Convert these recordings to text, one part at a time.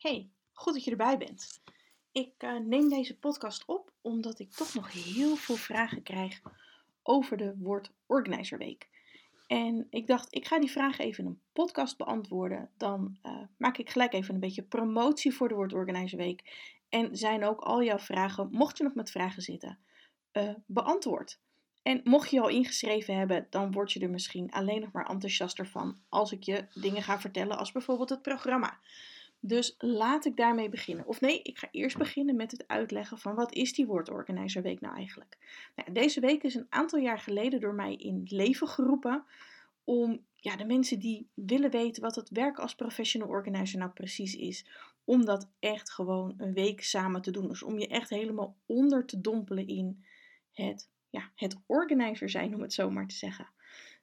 Hey, goed dat je erbij bent. Ik uh, neem deze podcast op omdat ik toch nog heel veel vragen krijg over de Word Organizer Week. En ik dacht, ik ga die vragen even in een podcast beantwoorden. Dan uh, maak ik gelijk even een beetje promotie voor de Word Organizer Week. En zijn ook al jouw vragen, mocht je nog met vragen zitten, uh, beantwoord. En mocht je je al ingeschreven hebben, dan word je er misschien alleen nog maar enthousiaster van als ik je dingen ga vertellen, als bijvoorbeeld het programma. Dus laat ik daarmee beginnen. Of nee, ik ga eerst beginnen met het uitleggen van wat is die Word Week nou eigenlijk. Nou, deze week is een aantal jaar geleden door mij in leven geroepen om ja, de mensen die willen weten wat het werken als professional organizer nou precies is, om dat echt gewoon een week samen te doen. Dus om je echt helemaal onder te dompelen in het, ja, het organizer zijn, om het zo maar te zeggen.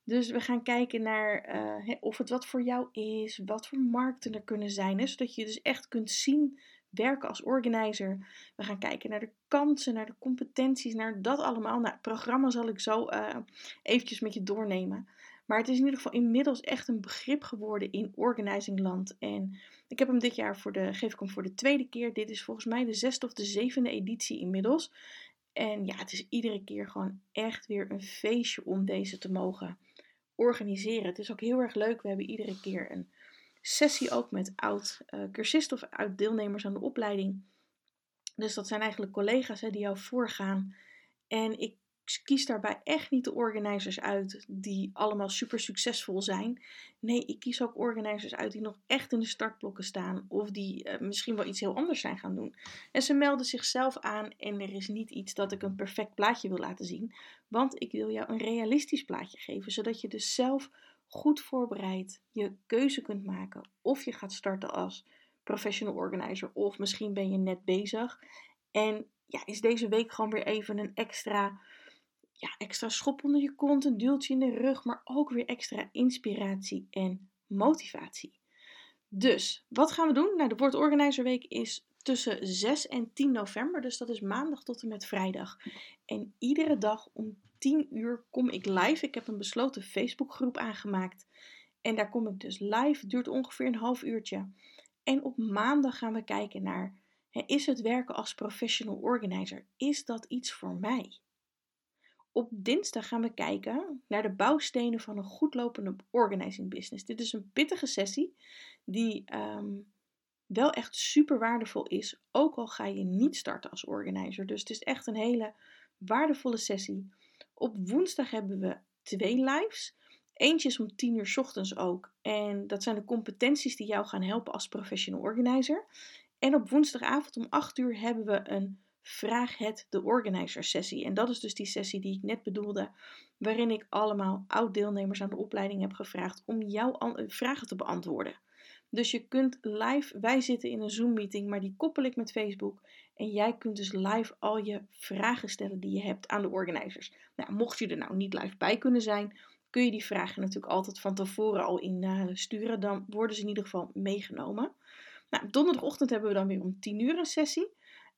Dus we gaan kijken naar uh, of het wat voor jou is, wat voor markten er kunnen zijn, hè, zodat je dus echt kunt zien werken als organizer. We gaan kijken naar de kansen, naar de competenties, naar dat allemaal. Nou, het programma zal ik zo uh, eventjes met je doornemen. Maar het is in ieder geval inmiddels echt een begrip geworden in organizingland. En ik heb hem dit jaar voor de, geef ik hem voor de tweede keer. Dit is volgens mij de zesde of de zevende editie inmiddels. En ja, het is iedere keer gewoon echt weer een feestje om deze te mogen organiseren. Het is ook heel erg leuk. We hebben iedere keer een sessie ook met oud-cursisten of oud-deelnemers aan de opleiding. Dus dat zijn eigenlijk collega's hè, die jou voorgaan. En ik kies daarbij echt niet de organizers uit die allemaal super succesvol zijn. Nee, ik kies ook organizers uit die nog echt in de startblokken staan of die uh, misschien wel iets heel anders zijn gaan doen. En ze melden zichzelf aan en er is niet iets dat ik een perfect plaatje wil laten zien, want ik wil jou een realistisch plaatje geven, zodat je dus zelf goed voorbereid je keuze kunt maken of je gaat starten als professional organizer of misschien ben je net bezig en ja, is deze week gewoon weer even een extra ja, extra schop onder je kont, een duwtje in de rug, maar ook weer extra inspiratie en motivatie. Dus, wat gaan we doen? Nou, de Word Organizer Week is tussen 6 en 10 november, dus dat is maandag tot en met vrijdag. En iedere dag om 10 uur kom ik live. Ik heb een besloten Facebookgroep aangemaakt. En daar kom ik dus live. Duurt ongeveer een half uurtje. En op maandag gaan we kijken naar: is het werken als professional organizer? Is dat iets voor mij? Op dinsdag gaan we kijken naar de bouwstenen van een goedlopende organizing business. Dit is een pittige sessie die ehm, wel echt super waardevol is, ook al ga je niet starten als organizer. Dus het is echt een hele waardevolle sessie. Op woensdag hebben we twee lives. Eentje is om 10 uur ochtends ook. En dat zijn de competenties die jou gaan helpen als professional organizer. En op woensdagavond om 8 uur hebben we een Vraag het de organizer sessie. En dat is dus die sessie die ik net bedoelde, waarin ik allemaal oud-deelnemers aan de opleiding heb gevraagd om jouw eh, vragen te beantwoorden. Dus je kunt live, wij zitten in een Zoom-meeting, maar die koppel ik met Facebook. En jij kunt dus live al je vragen stellen die je hebt aan de organizers. Nou, mocht je er nou niet live bij kunnen zijn, kun je die vragen natuurlijk altijd van tevoren al insturen. Uh, dan worden ze in ieder geval meegenomen. Nou, donderdagochtend hebben we dan weer om 10 uur een sessie.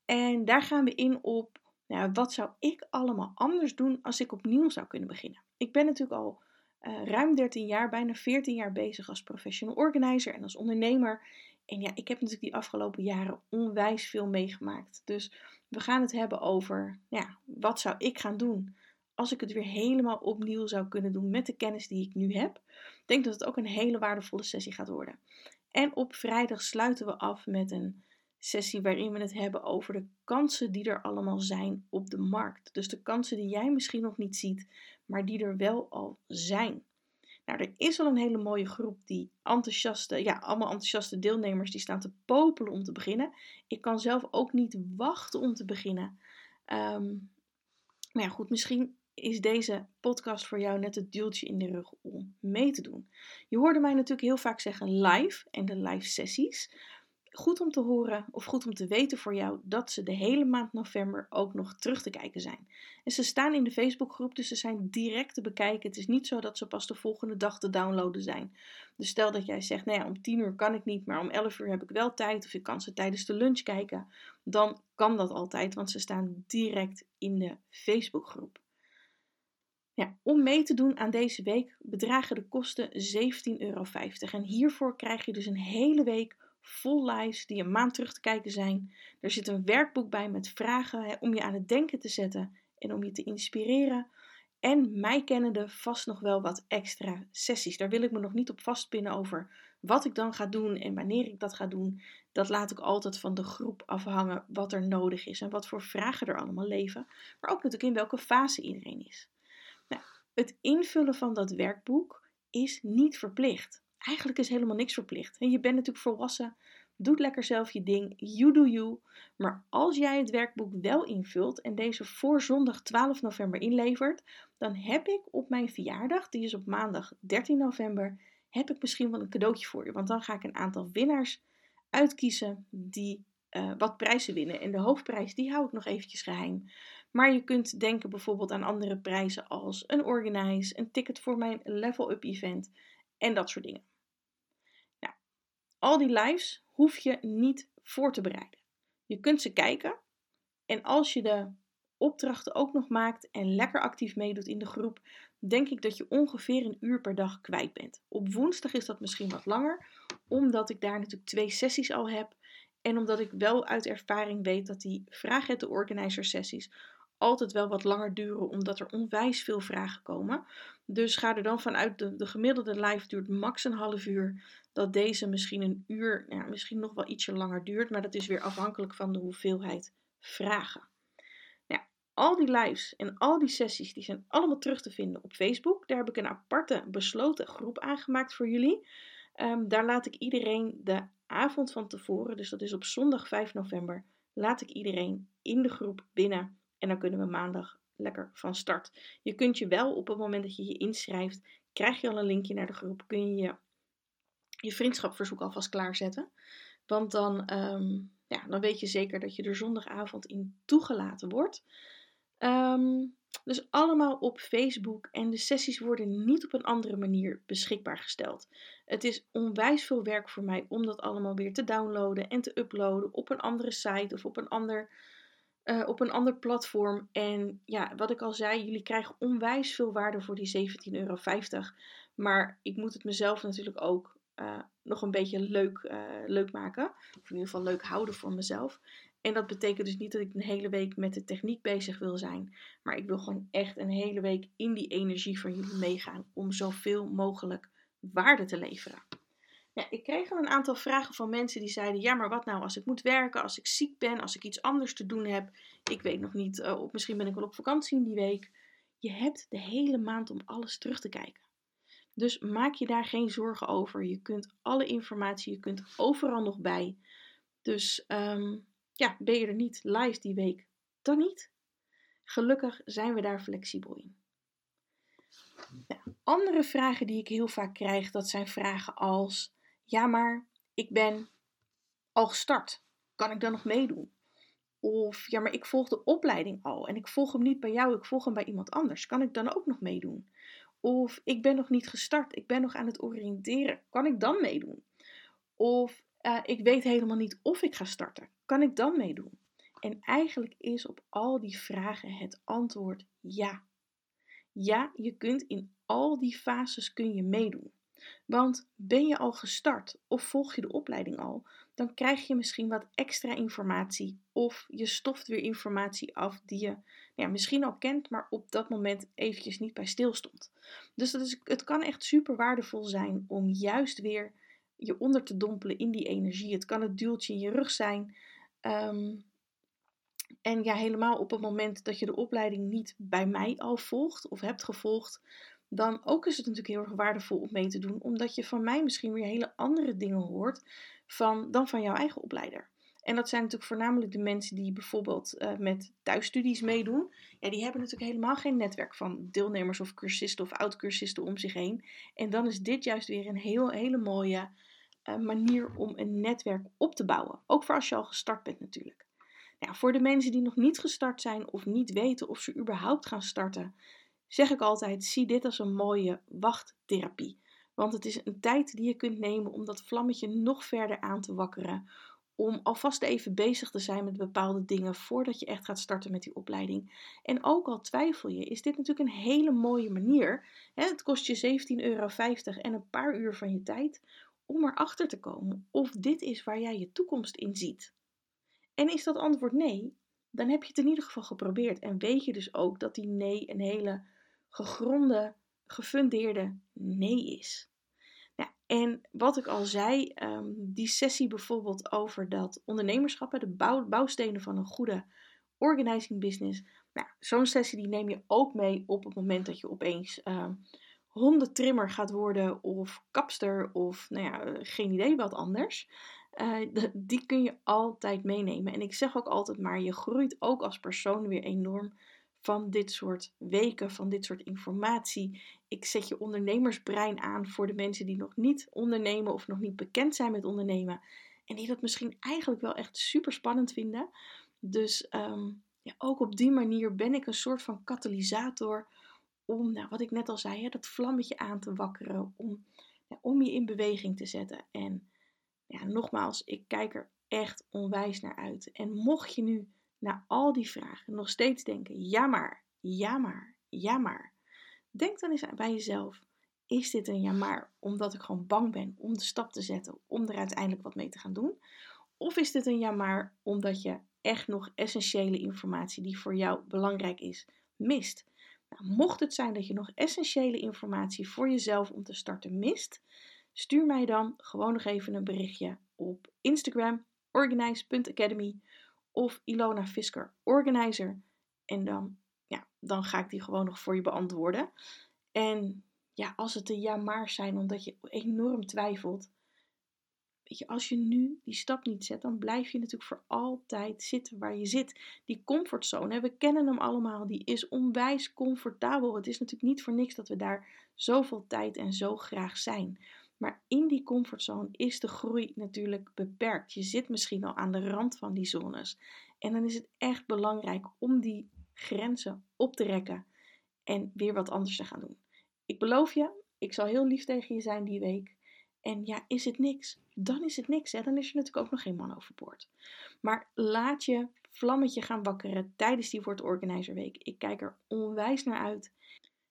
En daar gaan we in op nou, wat zou ik allemaal anders doen als ik opnieuw zou kunnen beginnen. Ik ben natuurlijk al uh, ruim 13 jaar, bijna 14 jaar bezig als professional organizer en als ondernemer. En ja, ik heb natuurlijk die afgelopen jaren onwijs veel meegemaakt. Dus we gaan het hebben over, ja, wat zou ik gaan doen als ik het weer helemaal opnieuw zou kunnen doen met de kennis die ik nu heb. Ik denk dat het ook een hele waardevolle sessie gaat worden. En op vrijdag sluiten we af met een sessie waarin we het hebben over de kansen die er allemaal zijn op de markt. Dus de kansen die jij misschien nog niet ziet, maar die er wel al zijn. Nou, er is al een hele mooie groep die enthousiaste, ja, allemaal enthousiaste deelnemers die staan te popelen om te beginnen. Ik kan zelf ook niet wachten om te beginnen. Um, maar ja, goed, misschien is deze podcast voor jou net het duwtje in de rug om mee te doen. Je hoorde mij natuurlijk heel vaak zeggen live en de live sessies goed om te horen of goed om te weten voor jou dat ze de hele maand november ook nog terug te kijken zijn. En ze staan in de Facebookgroep, dus ze zijn direct te bekijken. Het is niet zo dat ze pas de volgende dag te downloaden zijn. Dus stel dat jij zegt, nou ja, om 10 uur kan ik niet, maar om 11 uur heb ik wel tijd of ik kan ze tijdens de lunch kijken. Dan kan dat altijd, want ze staan direct in de Facebookgroep. Ja, om mee te doen aan deze week bedragen de kosten 17,50 euro. En hiervoor krijg je dus een hele week vol lives die een maand terug te kijken zijn. Er zit een werkboek bij met vragen om je aan het denken te zetten en om je te inspireren. En mij kennende vast nog wel wat extra sessies. Daar wil ik me nog niet op vastpinnen over wat ik dan ga doen en wanneer ik dat ga doen. Dat laat ik altijd van de groep afhangen wat er nodig is en wat voor vragen er allemaal leven. Maar ook natuurlijk in welke fase iedereen is. Nou, het invullen van dat werkboek is niet verplicht. Eigenlijk is helemaal niks verplicht. je bent natuurlijk volwassen, doet lekker zelf je ding, you do you. Maar als jij het werkboek wel invult en deze voor zondag 12 november inlevert, dan heb ik op mijn verjaardag, die is op maandag 13 november, heb ik misschien wel een cadeautje voor je. Want dan ga ik een aantal winnaars uitkiezen die uh, wat prijzen winnen. En de hoofdprijs die hou ik nog eventjes geheim. Maar je kunt denken bijvoorbeeld aan andere prijzen als een organize, een ticket voor mijn level up event en dat soort dingen. Nou, al die lives hoef je niet voor te bereiden. Je kunt ze kijken en als je de opdrachten ook nog maakt en lekker actief meedoet in de groep, denk ik dat je ongeveer een uur per dag kwijt bent. Op woensdag is dat misschien wat langer, omdat ik daar natuurlijk twee sessies al heb. En omdat ik wel uit ervaring weet dat die vraag het de organizer sessies altijd wel wat langer duren, omdat er onwijs veel vragen komen. Dus ga er dan vanuit, de, de gemiddelde live duurt max een half uur, dat deze misschien een uur, ja, misschien nog wel ietsje langer duurt, maar dat is weer afhankelijk van de hoeveelheid vragen. Nou, al die lives en al die sessies, die zijn allemaal terug te vinden op Facebook. Daar heb ik een aparte besloten groep aangemaakt voor jullie. Ehm, daar laat ik iedereen de avond van tevoren, dus dat is op zondag 5 november, laat ik iedereen in de groep binnen en dan kunnen we maandag lekker van start. Je kunt je wel op het moment dat je je inschrijft, krijg je al een linkje naar de groep, kun je je vriendschapverzoek alvast klaarzetten. Want dan, ehm, ja, dan weet je zeker dat je er zondagavond in toegelaten wordt. Ehm, dus allemaal op Facebook en de sessies worden niet op een andere manier beschikbaar gesteld. Het is onwijs veel werk voor mij om dat allemaal weer te downloaden en te uploaden op een andere site of op een ander uh, op een ander platform. En ja, wat ik al zei, jullie krijgen onwijs veel waarde voor die 17,50 euro. Maar ik moet het mezelf natuurlijk ook uh, nog een beetje leuk, uh, leuk maken. Of in ieder geval leuk houden voor mezelf. En dat betekent dus niet dat ik een hele week met de techniek bezig wil zijn. Maar ik wil gewoon echt een hele week in die energie van jullie meegaan. Om zoveel mogelijk waarde te leveren. Ja, ik kreeg al een aantal vragen van mensen die zeiden: Ja, maar wat nou als ik moet werken, als ik ziek ben, als ik iets anders te doen heb? Ik weet nog niet, uh, of misschien ben ik wel op vakantie in die week. Je hebt de hele maand om alles terug te kijken. Dus maak je daar geen zorgen over. Je kunt alle informatie, je kunt overal nog bij. Dus um, ja, ben je er niet live die week, dan niet. Gelukkig zijn we daar flexibel in. Nou, andere vragen die ik heel vaak krijg, dat zijn vragen als: ja, maar ik ben al gestart. Kan ik dan nog meedoen? Of ja, maar ik volg de opleiding al en ik volg hem niet bij jou, ik volg hem bij iemand anders. Kan ik dan ook nog meedoen? Of ik ben nog niet gestart, ik ben nog aan het oriënteren. Kan ik dan meedoen? Of uh, ik weet helemaal niet of ik ga starten. Kan ik dan meedoen? En eigenlijk is op al die vragen het antwoord ja. Ja, je kunt in al die fases kun je meedoen. Want ben je al gestart of volg je de opleiding al, dan krijg je misschien wat extra informatie of je stoft weer informatie af die je ja, misschien al kent, maar op dat moment eventjes niet bij stilstond. Dus dat is, het kan echt super waardevol zijn om juist weer je onder te dompelen in die energie. Het kan het duwtje in je rug zijn. Ehm, en ja, helemaal op het moment dat je de opleiding niet bij mij al volgt of hebt gevolgd, dan ook is het natuurlijk heel erg waardevol om mee te doen, omdat je van mij misschien weer hele andere dingen hoort van, dan van jouw eigen opleider. En dat zijn natuurlijk voornamelijk de mensen die bijvoorbeeld uh, met thuisstudies meedoen. Ja, die hebben natuurlijk helemaal geen netwerk van deelnemers of cursisten of oud-cursisten om zich heen. En dan is dit juist weer een heel, hele mooie uh, manier om een netwerk op te bouwen. Ook voor als je al gestart bent natuurlijk. Nou, voor de mensen die nog niet gestart zijn of niet weten of ze überhaupt gaan starten, zeg ik altijd: zie dit als een mooie wachttherapie. Want het is een tijd die je kunt nemen om dat vlammetje nog verder aan te wakkeren. Om alvast even bezig te zijn met bepaalde dingen voordat je echt gaat starten met die opleiding. En ook al twijfel je, is dit natuurlijk een hele mooie manier. Het kost je 17,50 euro en een paar uur van je tijd om erachter te komen of dit is waar jij je toekomst in ziet. En is dat antwoord nee, dan heb je het in ieder geval geprobeerd. En weet je dus ook dat die nee een hele gegronde, gefundeerde nee is. Ja, en wat ik al zei, ehm, die sessie bijvoorbeeld over dat ondernemerschap, de bouw, bouwstenen van een goede organizing business. Nou, zo'n sessie die neem je ook mee op het moment dat je opeens uh, hondentrimmer gaat worden of kapster of nou ja, geen idee wat anders. Uh, die kun je altijd meenemen. En ik zeg ook altijd maar, je groeit ook als persoon weer enorm van dit soort weken, van dit soort informatie. Ik zet je ondernemersbrein aan voor de mensen die nog niet ondernemen of nog niet bekend zijn met ondernemen. En die dat misschien eigenlijk wel echt super spannend vinden. Dus ehm, ja, ook op die manier ben ik een soort van katalysator om, nou, wat ik net al zei, hè, dat vlammetje aan te wakkeren, om, ja, om je in beweging te zetten. En ja, nogmaals, ik kijk er echt onwijs naar uit. En mocht je nu na al die vragen nog steeds denken: ja maar, ja maar, ja maar. Denk dan eens bij jezelf: is dit een ja maar omdat ik gewoon bang ben om de stap te zetten om er uiteindelijk wat mee te gaan doen? Of is dit een ja maar omdat je echt nog essentiële informatie die voor jou belangrijk is mist? Nou, mocht het zijn dat je nog essentiële informatie voor jezelf om te starten mist, stuur mij dan gewoon nog even een berichtje op Instagram organize.academy of Ilona Fisker Organizer. En dan, ja, dan ga ik die gewoon nog voor je beantwoorden. En ja, als het een ja maar zijn omdat je enorm twijfelt. Weet je, als je nu die stap niet zet, dan blijf je natuurlijk voor altijd zitten waar je zit. Die comfortzone, we kennen hem allemaal, die is onwijs comfortabel. Het is natuurlijk niet voor niks dat we daar zoveel tijd en zo graag zijn. Maar in die comfortzone is de groei natuurlijk beperkt. Je zit misschien al aan de rand van die zones. En dan is het echt belangrijk om die grenzen op te rekken en weer wat anders te gaan doen. Ik beloof je, ik zal heel lief tegen je zijn die week. En ja, is het niks? Dan is het niks. Hè? Dan is er natuurlijk ook nog geen man overboord. Maar laat je vlammetje gaan wakkeren tijdens die Word Organizer Week. Ik kijk er onwijs naar uit.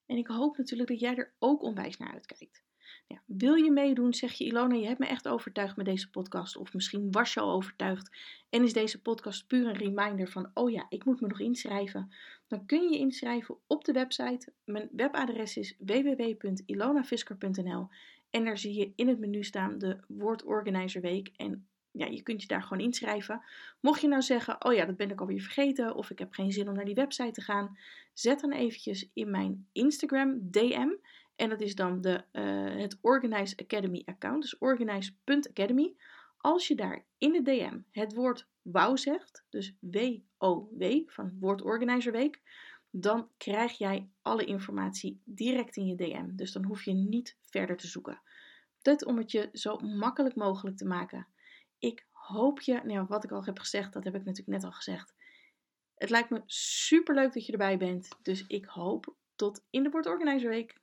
En ik hoop natuurlijk dat jij er ook onwijs naar uitkijkt. Ja, wil je meedoen? Zeg je Ilona, je hebt me echt overtuigd met deze podcast. Of misschien was je al overtuigd en is deze podcast puur een reminder van, oh ja, ik moet me nog inschrijven. Dan kun je inschrijven op de website. Mijn webadres is www.ilonafisker.nl en daar zie je in het menu staan de Word Organizer Week. En ja, je kunt je daar gewoon inschrijven. Mocht je nou zeggen, oh ja, dat ben ik alweer vergeten of ik heb geen zin om naar die website te gaan, zet dan eventjes in mijn Instagram DM en dat is dan de, uh, het Organize Academy account, dus organize.academy. Als je daar in de DM het woord WOW zegt, dus W-O-W van Woord Organizer Week, dan krijg jij alle informatie direct in je DM. Dus dan hoef je niet verder te zoeken. Dit om het je zo makkelijk mogelijk te maken. Ik hoop je, nou, wat ik al heb gezegd, dat heb ik natuurlijk net al gezegd. Het lijkt me super leuk dat je erbij bent. Dus ik hoop tot in de Word Organizer Week.